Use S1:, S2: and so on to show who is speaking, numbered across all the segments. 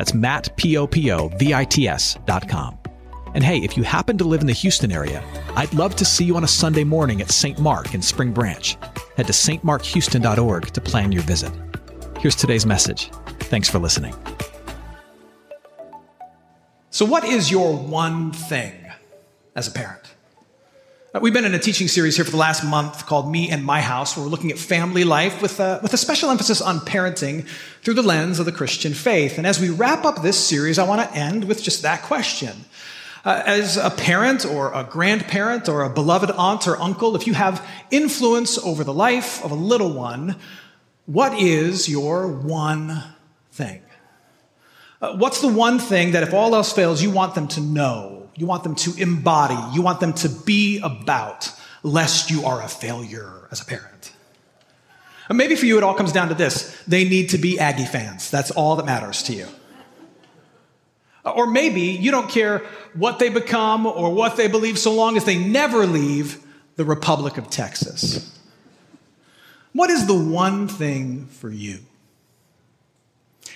S1: That's Matt, P-O-P-O-V-I-T-S dot com. And hey, if you happen to live in the Houston area, I'd love to see you on a Sunday morning at St. Mark in Spring Branch. Head to stmarkhouston.org to plan your visit. Here's today's message. Thanks for listening.
S2: So, what is your one thing as a parent? Uh, we've been in a teaching series here for the last month called Me and My House, where we're looking at family life with a, with a special emphasis on parenting through the lens of the Christian faith. And as we wrap up this series, I want to end with just that question. Uh, as a parent or a grandparent or a beloved aunt or uncle, if you have influence over the life of a little one, what is your one thing? Uh, what's the one thing that if all else fails, you want them to know you want them to embody. You want them to be about, lest you are a failure as a parent. And maybe for you, it all comes down to this they need to be Aggie fans. That's all that matters to you. Or maybe you don't care what they become or what they believe so long as they never leave the Republic of Texas. What is the one thing for you?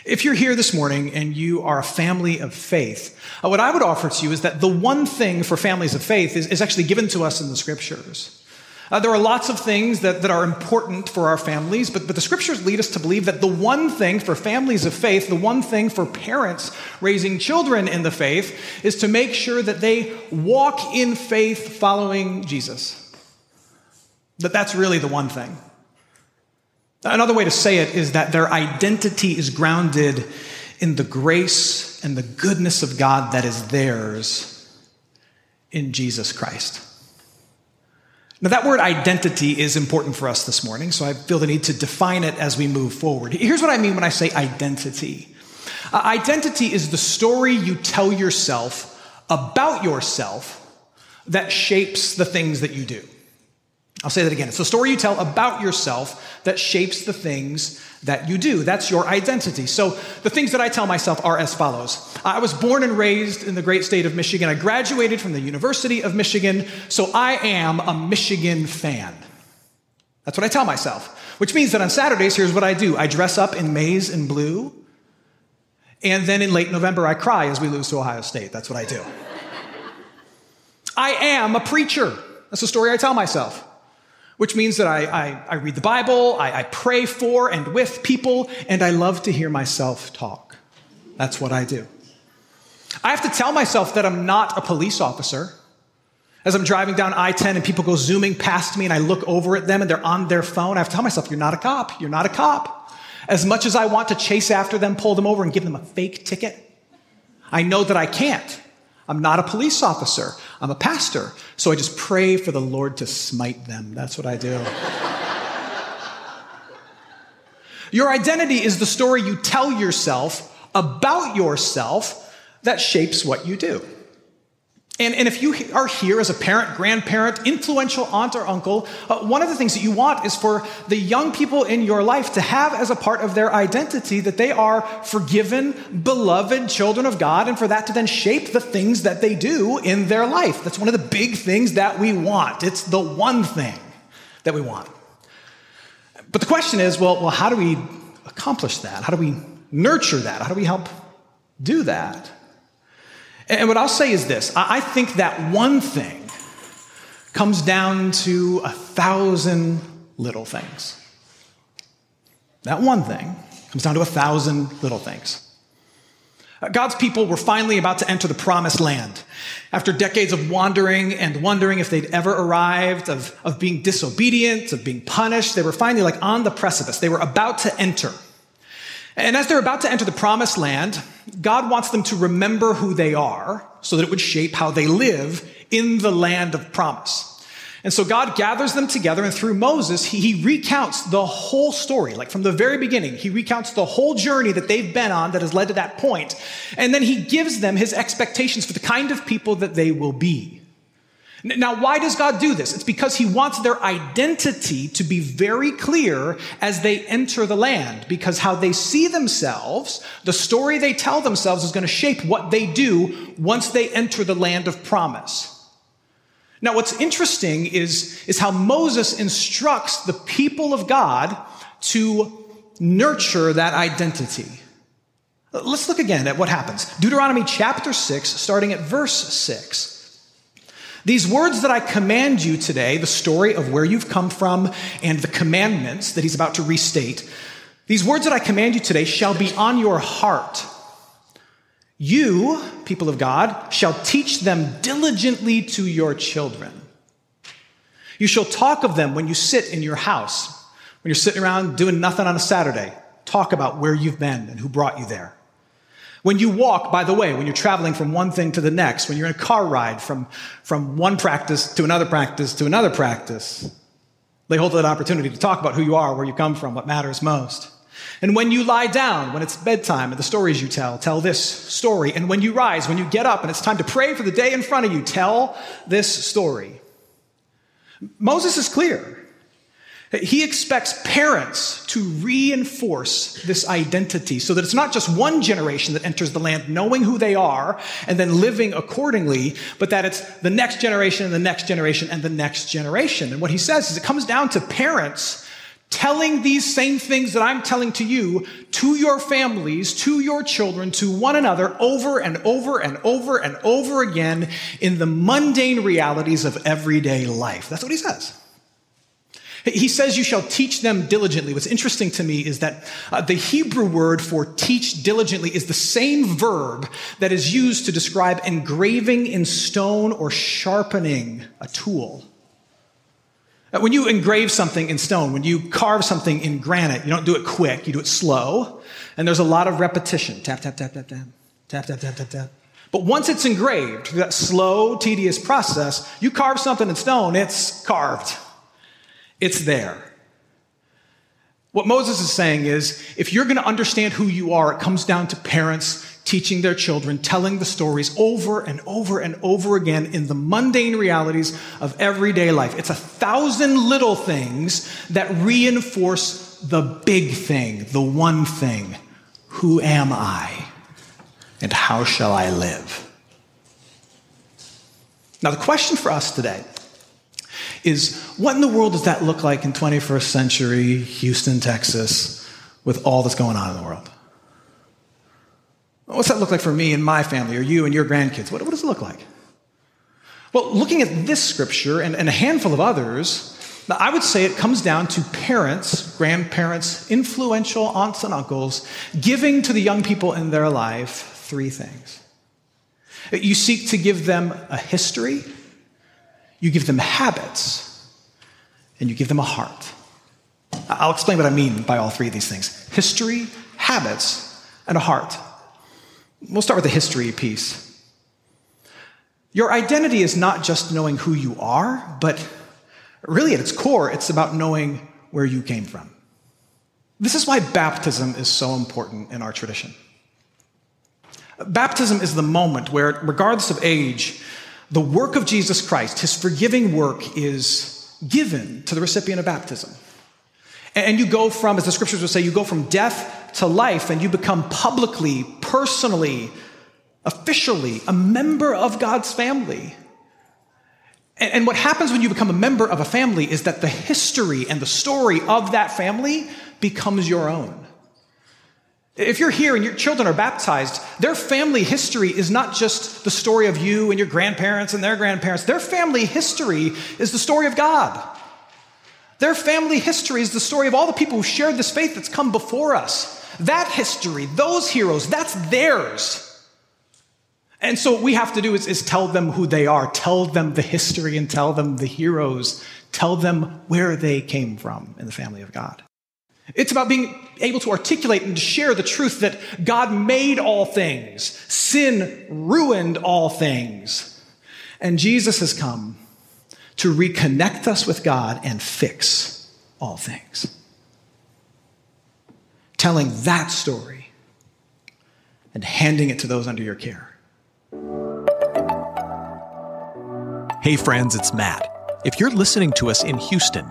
S2: If you're here this morning and you are a family of faith, uh, what I would offer to you is that the one thing for families of faith is, is actually given to us in the scriptures. Uh, there are lots of things that, that are important for our families, but, but the scriptures lead us to believe that the one thing for families of faith, the one thing for parents raising children in the faith, is to make sure that they walk in faith following Jesus. That that's really the one thing. Another way to say it is that their identity is grounded in the grace and the goodness of God that is theirs in Jesus Christ. Now, that word identity is important for us this morning, so I feel the need to define it as we move forward. Here's what I mean when I say identity uh, identity is the story you tell yourself about yourself that shapes the things that you do. I'll say that again. It's the story you tell about yourself that shapes the things that you do. That's your identity. So the things that I tell myself are as follows. I was born and raised in the great state of Michigan. I graduated from the University of Michigan, so I am a Michigan fan. That's what I tell myself. Which means that on Saturdays, here's what I do. I dress up in maize and blue, and then in late November, I cry as we lose to Ohio State. That's what I do. I am a preacher. That's the story I tell myself which means that I, I, I read the Bible, I, I pray for and with people, and I love to hear myself talk. That's what I do. I have to tell myself that I'm not a police officer. As I'm driving down I 10 and people go zooming past me and I look over at them and they're on their phone, I have to tell myself, you're not a cop. You're not a cop. As much as I want to chase after them, pull them over, and give them a fake ticket, I know that I can't. I'm not a police officer. I'm a pastor. So I just pray for the Lord to smite them. That's what I do. Your identity is the story you tell yourself about yourself that shapes what you do. And, and if you are here as a parent, grandparent, influential aunt or uncle, uh, one of the things that you want is for the young people in your life to have as a part of their identity that they are forgiven, beloved children of God, and for that to then shape the things that they do in their life. That's one of the big things that we want. It's the one thing that we want. But the question is well, well how do we accomplish that? How do we nurture that? How do we help do that? And what I'll say is this I think that one thing comes down to a thousand little things. That one thing comes down to a thousand little things. Uh, God's people were finally about to enter the promised land. After decades of wandering and wondering if they'd ever arrived, of, of being disobedient, of being punished, they were finally like on the precipice. They were about to enter. And as they're about to enter the promised land, God wants them to remember who they are so that it would shape how they live in the land of promise. And so God gathers them together, and through Moses, he, he, recounts the whole story. Like from the very beginning, he recounts the whole journey that they've been on that has led to that point. And then he gives them his expectations for the kind of people that they will be. Now, why does God do this? It's because he wants their identity to be very clear as they enter the land, because how they see themselves, the story they tell themselves is going to shape what they do once they enter the land of promise. Now, what's interesting is, is how Moses instructs the people of God to nurture that identity. Let's look again at what happens. Deuteronomy chapter 6, starting at verse 6. These words that I command you today, the story of where you've come from and the commandments that he's about to restate, these words that I command you today shall be on your heart. You, people of God, shall teach them diligently to your children. You shall talk of them when you sit in your house, when you're sitting around doing nothing on a Saturday. Talk about where you've been and who brought you there. When you walk, by the way, when you're traveling from one thing to the next, when you're in a car ride from, from one practice to another practice to another practice, they hold that opportunity to talk about who you are, where you come from, what matters most. And when you lie down, when it's bedtime and the stories you tell, tell this story. And when you rise, when you get up and it's time to pray for the day in front of you, tell this story. Moses is clear. He expects parents to reinforce this identity so that it's not just one generation that enters the land knowing who they are and then living accordingly, but that it's the next generation and the next generation and the next generation. And what he says is it comes down to parents telling these same things that I'm telling to you, to your families, to your children, to one another over and over and over and over again in the mundane realities of everyday life. That's what he says. He says, You shall teach them diligently. What's interesting to me is that uh, the Hebrew word for teach diligently is the same verb that is used to describe engraving in stone or sharpening a tool. Uh, when you engrave something in stone, when you carve something in granite, you don't do it quick, you do it slow. And there's a lot of repetition tap, tap, tap, tap, tap, tap, tap, tap, tap, tap. But once it's engraved, through that slow, tedious process, you carve something in stone, it's carved. It's there. What Moses is saying is if you're going to understand who you are, it comes down to parents teaching their children, telling the stories over and over and over again in the mundane realities of everyday life. It's a thousand little things that reinforce the big thing, the one thing. Who am I? And how shall I live? Now, the question for us today is what in the world does that look like in 21st century Houston, Texas, with all that's going on in the world? What's that look like for me and my family, or you and your grandkids? What, what does it look like? Well, looking at this scripture and, and a handful of others, I would say it comes down to parents, grandparents, influential aunts and uncles giving to the young people in their life three things. You seek to give them a history, you give them habits, and you give them a heart. I'll explain what I mean by all three of these things history, habits, and a heart. We'll start with the history piece. Your identity is not just knowing who you are, but really at its core, it's about knowing where you came from. This is why baptism is so important in our tradition. Baptism is the moment where, regardless of age, the work of Jesus Christ, his forgiving work, is given to the recipient of baptism. And you go from, as the scriptures would say, you go from death to life and you become publicly, personally, officially a member of God's family. And, what happens when you become a member of a family is that the history and the story of that family becomes your own. If you're here and your children are baptized, their family history is not just the story of you and your grandparents and their grandparents. Their family history is the story of God. Their family history is the story of all the people who shared this faith that's come before us. That history, those heroes, that's theirs. And so what we have to do is, is tell them who they are, tell them the history, and tell them the heroes, tell them where they came from in the family of God. It's about being able to articulate and to share the truth that God made all things, sin ruined all things, and Jesus has come to reconnect us with God and fix all things. Telling that story and handing it to those under your care.
S1: Hey, friends, it's Matt. If you're listening to us in Houston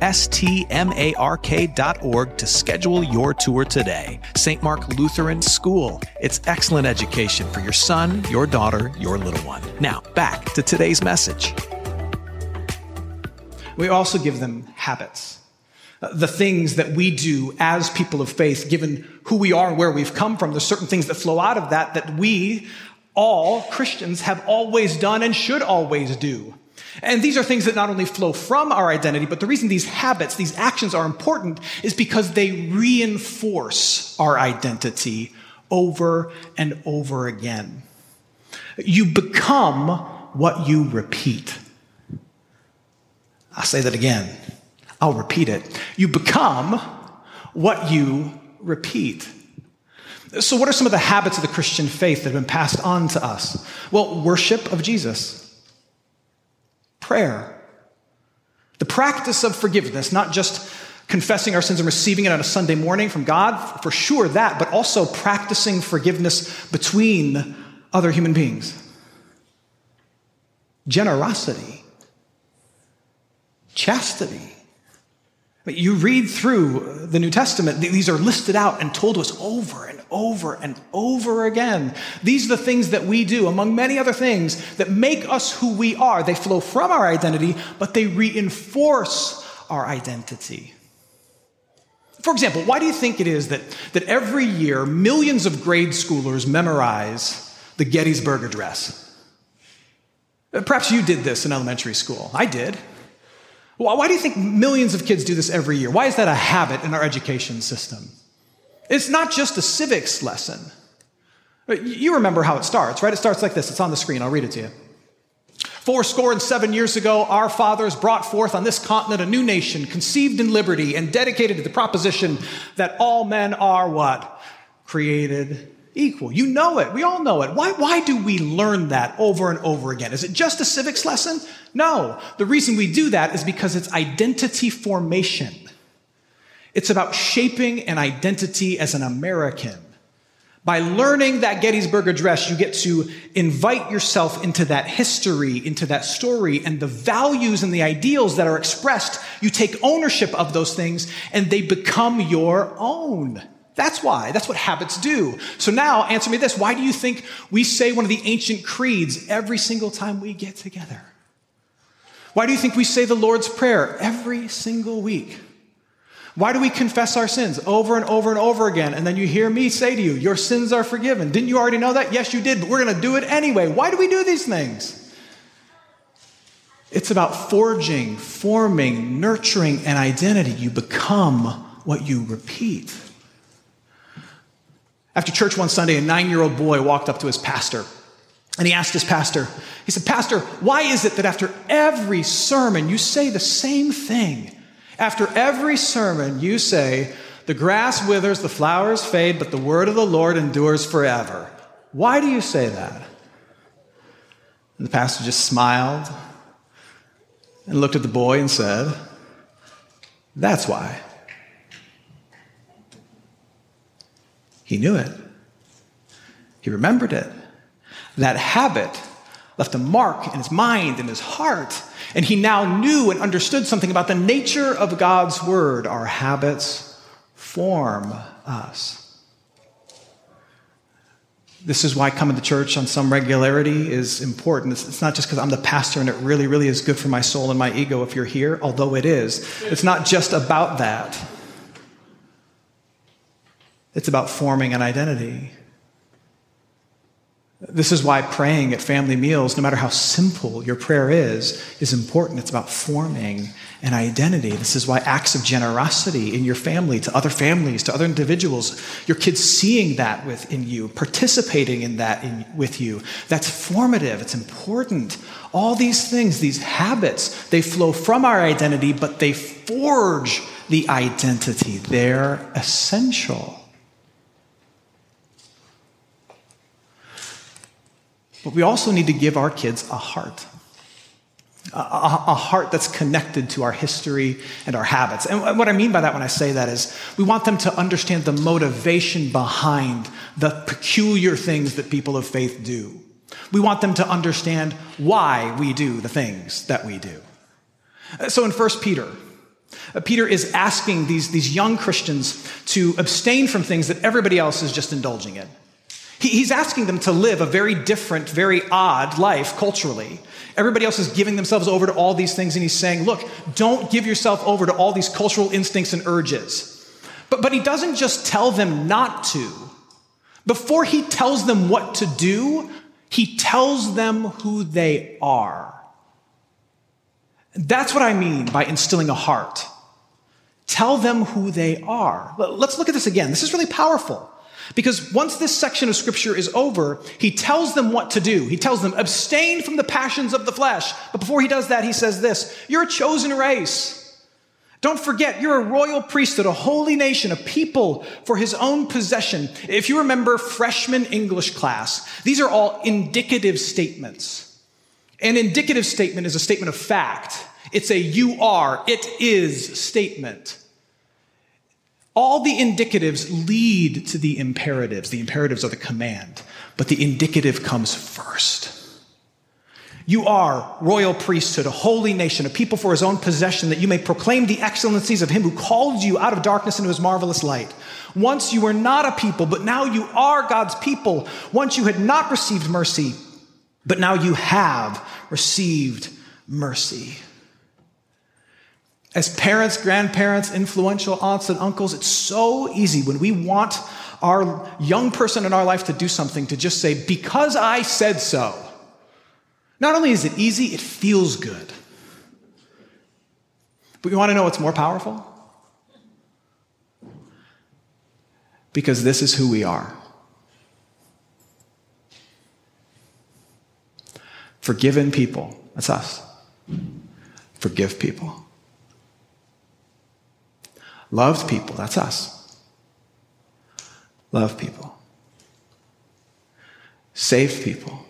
S1: S T M A R K dot org to schedule your tour today. St. Mark Lutheran School. It's excellent education for your son, your daughter, your little one. Now, back to today's message.
S2: We also give them habits. Uh, the things that we do as people of faith, given who we are and where we've come from, there's certain things that flow out of that that we, all Christians, have always done and should always do. And these are things that not only flow from our identity, but the reason these habits, these actions are important is because they reinforce our identity over and over again. You become what you repeat. I'll say that again. I'll repeat it. You become what you repeat. So, what are some of the habits of the Christian faith that have been passed on to us? Well, worship of Jesus, prayer, the practice of forgiveness, not just confessing our sins and receiving it on a Sunday morning from God, for sure that, but also practicing forgiveness between other human beings. Generosity chastity. But you read through the New Testament, these are listed out and told to us over and over and over again. These are the things that we do, among many other things, that make us who we are. They flow from our identity, but they reinforce our identity. For example, why do you think it is that, that every year millions of grade schoolers memorize the Gettysburg Address? Uh, perhaps you did this in elementary school. I did. Why do you think millions of kids do this every year? Why is that a habit in our education system? It's not just a civics lesson. Uh, you remember how it starts, right? It starts like this. It's on the screen. I'll read it to you. Four score and seven years ago, our fathers brought forth on this continent a new nation, conceived in liberty and dedicated to the proposition that all men are what? Created equal. You know it. We all know it. Why, why do we learn that over and over again? Is it just a civics lesson? No. The reason we do that is because it's identity formation. It's about shaping an identity as an American. By learning that Gettysburg Address, you get to invite yourself into that history, into that story, and the values and the ideals that are expressed. You take ownership of those things, and they become your own. That's why. That's what habits do. So now, answer me this. Why do you think we say one of the ancient creeds every single time we get together? Why do you think we say the Lord's Prayer every single week? Why do we confess our sins over and over and over again? And then you hear me say to you, Your sins are forgiven. Didn't you already know that? Yes, you did, but we're going to do it anyway. Why do we do these things? It's about forging, forming, nurturing an identity. You become what you repeat. After church one Sunday, a nine year old boy walked up to his pastor and he asked his pastor, he said, Pastor, why is it that after every sermon you say the same thing? After every sermon you say, the grass withers, the flowers fade, but the word of the Lord endures forever. Why do you say that? And the pastor just smiled and looked at the boy and said, That's why. He knew it. He remembered it. That habit left a mark in his mind and his heart. And he now knew and understood something about the nature of God's word. Our habits form us. This is why coming to church on some regularity is important. It's, it's not just because I'm the pastor and it really, really is good for my soul and my ego if you're here, although it is. It's not just about that. It's about forming an identity. This is why praying at family meals, no matter how simple your prayer is, is important. It's about forming an identity. This is why acts of generosity in your family, to other families, to other individuals, your kids seeing that within you, participating in that in, with you, that's formative. It's important. All these things, these habits, they flow from our identity, but they forge the identity. They're essential. But we also need to give our kids a heart. A, a, heart that's connected to our history and our habits. And what I mean by that when I say that is we want them to understand the motivation behind the peculiar things that people of faith do. We want them to understand why we do the things that we do. So in 1 Peter, uh, Peter is asking these, these young Christians to abstain from things that everybody else is just indulging in. He's asking them to live a very different, very odd life culturally. Everybody else is giving themselves over to all these things, and he's saying, Look, don't give yourself over to all these cultural instincts and urges. But, but he doesn't just tell them not to. Before he tells them what to do, he tells them who they are. That's what I mean by instilling a heart. Tell them who they are. Let's look at this again. This is really powerful. Because once this section of scripture is over, he tells them what to do. He tells them, abstain from the passions of the flesh. But before he does that, he says this You're a chosen race. Don't forget, you're a royal priesthood, a holy nation, a people for his own possession. If you remember freshman English class, these are all indicative statements. An indicative statement is a statement of fact. It's a you are, it is statement. All the indicatives lead to the imperatives. The imperatives are the command, but the indicative comes first. You are royal priesthood, a holy nation, a people for his own possession, that you may proclaim the excellencies of him who called you out of darkness into his marvelous light. Once you were not a people, but now you are God's people. Once you had not received mercy, but now you have received mercy. As parents, grandparents, influential aunts and uncles, it's so easy when we want our young person in our life to do something to just say, because I said so. Not only is it easy, it feels good. But you want to know what's more powerful? Because this is who we are. Forgiven people, that's us. Forgive people. Loved people, that's us. Love people. Save people.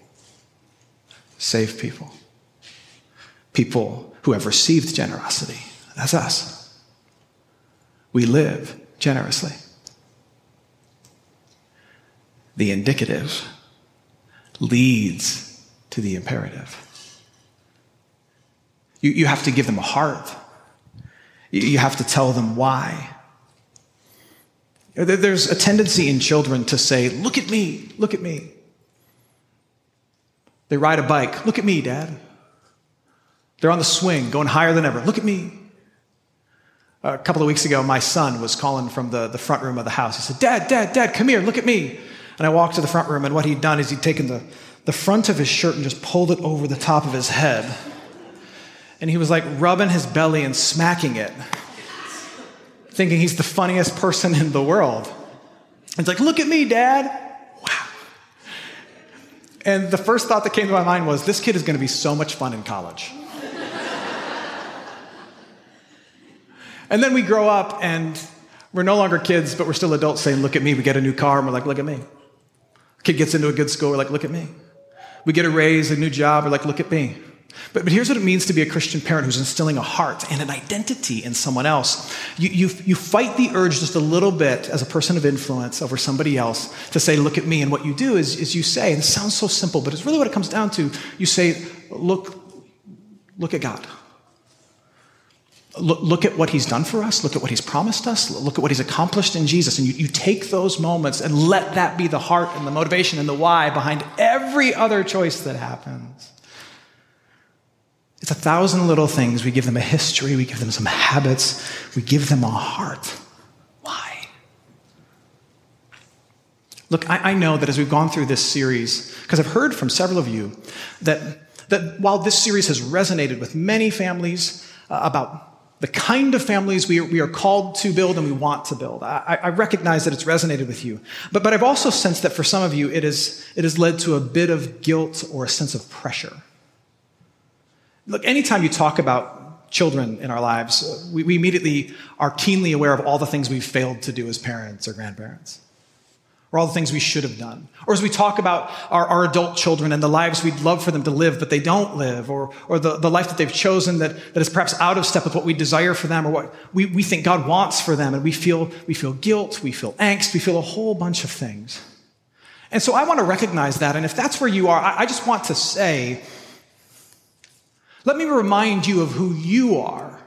S2: Save people. People who have received generosity, that's us. We live generously. The indicative leads to the imperative. You, you have to give them a heart you have to tell them why. There's a tendency in children to say, Look at me, look at me. They ride a bike, Look at me, Dad. They're on the swing, going higher than ever, Look at me. A couple of weeks ago, my son was calling from the, the front room of the house. He said, Dad, Dad, Dad, come here, look at me. And I walked to the front room, and what he'd done is he'd taken the, the front of his shirt and just pulled it over the top of his head and he was like rubbing his belly and smacking it, thinking he's the funniest person in the world. It's like, look at me, dad. Wow. And the first thought that came to my mind was, this kid is going to be so much fun in college. and then we grow up and we're no longer kids, but we're still adults saying, look at me. We get a new car and we're like, look at me. Kid gets into a good school, we're like, look at me. We get a raise, a new job, we're like, look at me. But, but here's what it means to be a Christian parent who's instilling a heart and an identity in someone else. You, you, you fight the urge just a little bit as a person of influence over somebody else to say, Look at me. And what you do is, is you say, and it sounds so simple, but it's really what it comes down to. You say, Look, look at God. Look, look, at what he's done for us. Look at what he's promised us. Look at what he's accomplished in Jesus. And you, you take those moments and let that be the heart and the motivation and the why behind every other choice that happens. It's a thousand little things. We give them a history, we give them some habits, we give them a heart. Why? Look, I, I know that as we've gone through this series, because I've heard from several of you that, that while this series has resonated with many families uh, about the kind of families we are, we are called to build and we want to build. I, I, recognize that it's resonated with you. But, but I've also sensed that for some of you, it, is, it has led to a bit of guilt or a sense of pressure. Look, anytime you talk about children in our lives, uh, we, we immediately are keenly aware of all the things we've failed to do as parents or grandparents or all the things we should have done. Or as we talk about our, our, adult children and the lives we'd love for them to live, but they don't live, or, or the, the life that they've chosen that, that is perhaps out of step with what we desire for them or what we, we think God wants for them. And we feel, we feel guilt, we feel angst, we feel a whole bunch of things. And so I want to recognize that. And if that's where you are, I, I just want to say, let me remind you of who you are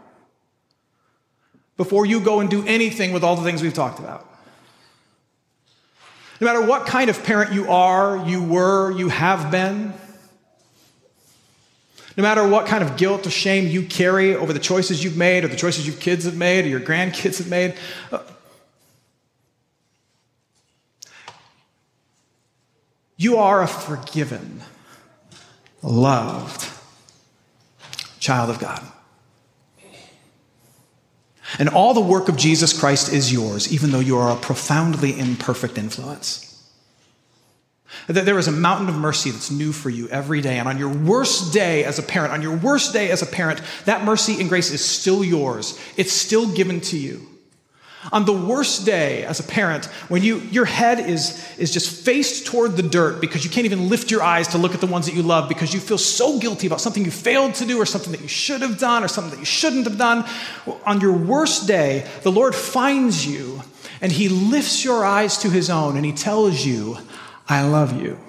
S2: before you go and do anything with all the things we've talked about. No matter what kind of parent you are, you were, you have been, no matter what kind of guilt or shame you carry over the choices you've made or the choices your kids have made or your grandkids have made, uh, you are a forgiven, loved child of God. And all the work of Jesus Christ is yours, even though you are a profoundly imperfect influence. That there is a mountain of mercy that's new for you every day. And on your worst day as a parent, on your worst day as a parent, that mercy and grace is still yours. It's still given to you. On the worst day as a parent, when you, your head is, is just faced toward the dirt because you can't even lift your eyes to look at the ones that you love because you feel so guilty about something you failed to do or something that you should have done or something that you shouldn't have done, on your worst day, the Lord finds you and He lifts your eyes to His own and He tells you, I love you.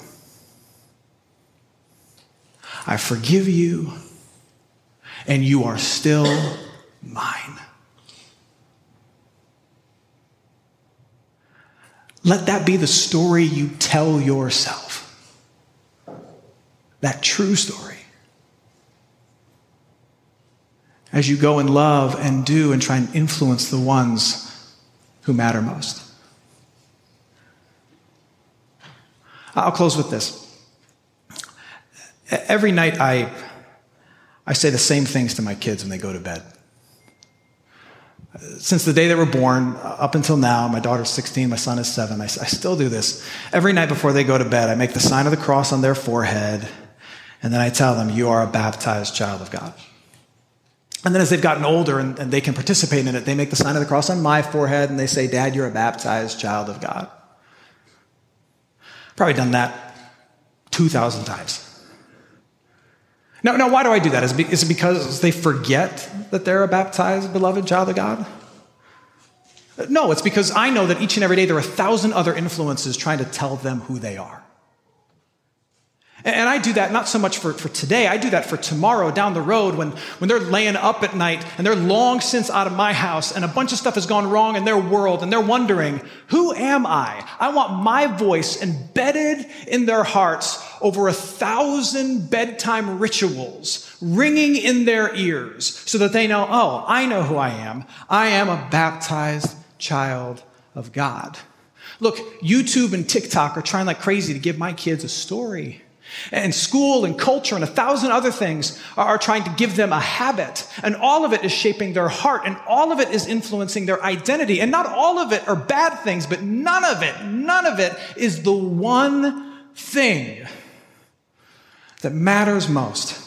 S2: I forgive you, and you are still mine. Let that be the story you tell yourself. That true story. As you go and love and do and try and influence the ones who matter most. I'll close with this. Every night I, I say the same things to my kids when they go to bed since the day they were born uh, up until now, my daughter's 16, my son is seven, I, I, still do this. Every night before they go to bed, I make the sign of the cross on their forehead, and then I tell them, You are a baptized child of God. And then as they've gotten older and, and they can participate in it, they make the sign of the cross on my forehead and they say, Dad, you're a baptized child of God. Probably done that 2,000 times. Now, now, why do I do that? Is it because they forget that they're a baptized, beloved child of God? No, it's because I know that each and every day there are a thousand other influences trying to tell them who they are. And I do that not so much for, for today, I do that for tomorrow down the road when, when they're laying up at night and they're long since out of my house and a bunch of stuff has gone wrong in their world and they're wondering, who am I? I want my voice embedded in their hearts over a thousand bedtime rituals ringing in their ears so that they know, oh, I know who I am. I am a baptized child of God. Look, YouTube and TikTok are trying like crazy to give my kids a story. And school and culture and a thousand other things are trying to give them a habit. And all of it is shaping their heart and all of it is influencing their identity. And not all of it are bad things, but none of it, none of it is the one thing that matters most.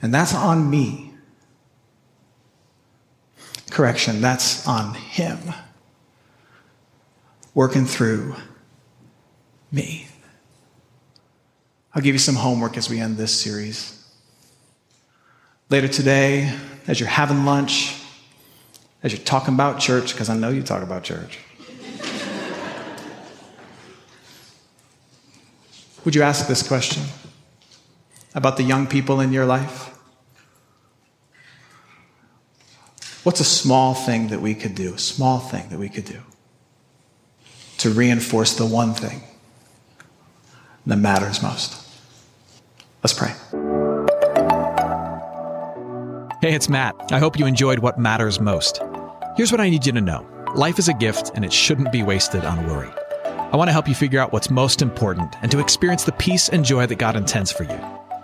S2: And that's on me. Correction, that's on him. Working through me. I'll give you some homework as we end this series. Later today, as you're having lunch, as you're talking about church, because I know you talk about church, would you ask this question about the young people in your life? What's a small thing that we could do, a small thing that we could do to reinforce the one thing that matters most? Let's pray.
S1: Hey, it's Matt. I hope you enjoyed what matters most. Here's what I need you to know life is a gift, and it shouldn't be wasted on worry. I want to help you figure out what's most important and to experience the peace and joy that God intends for you.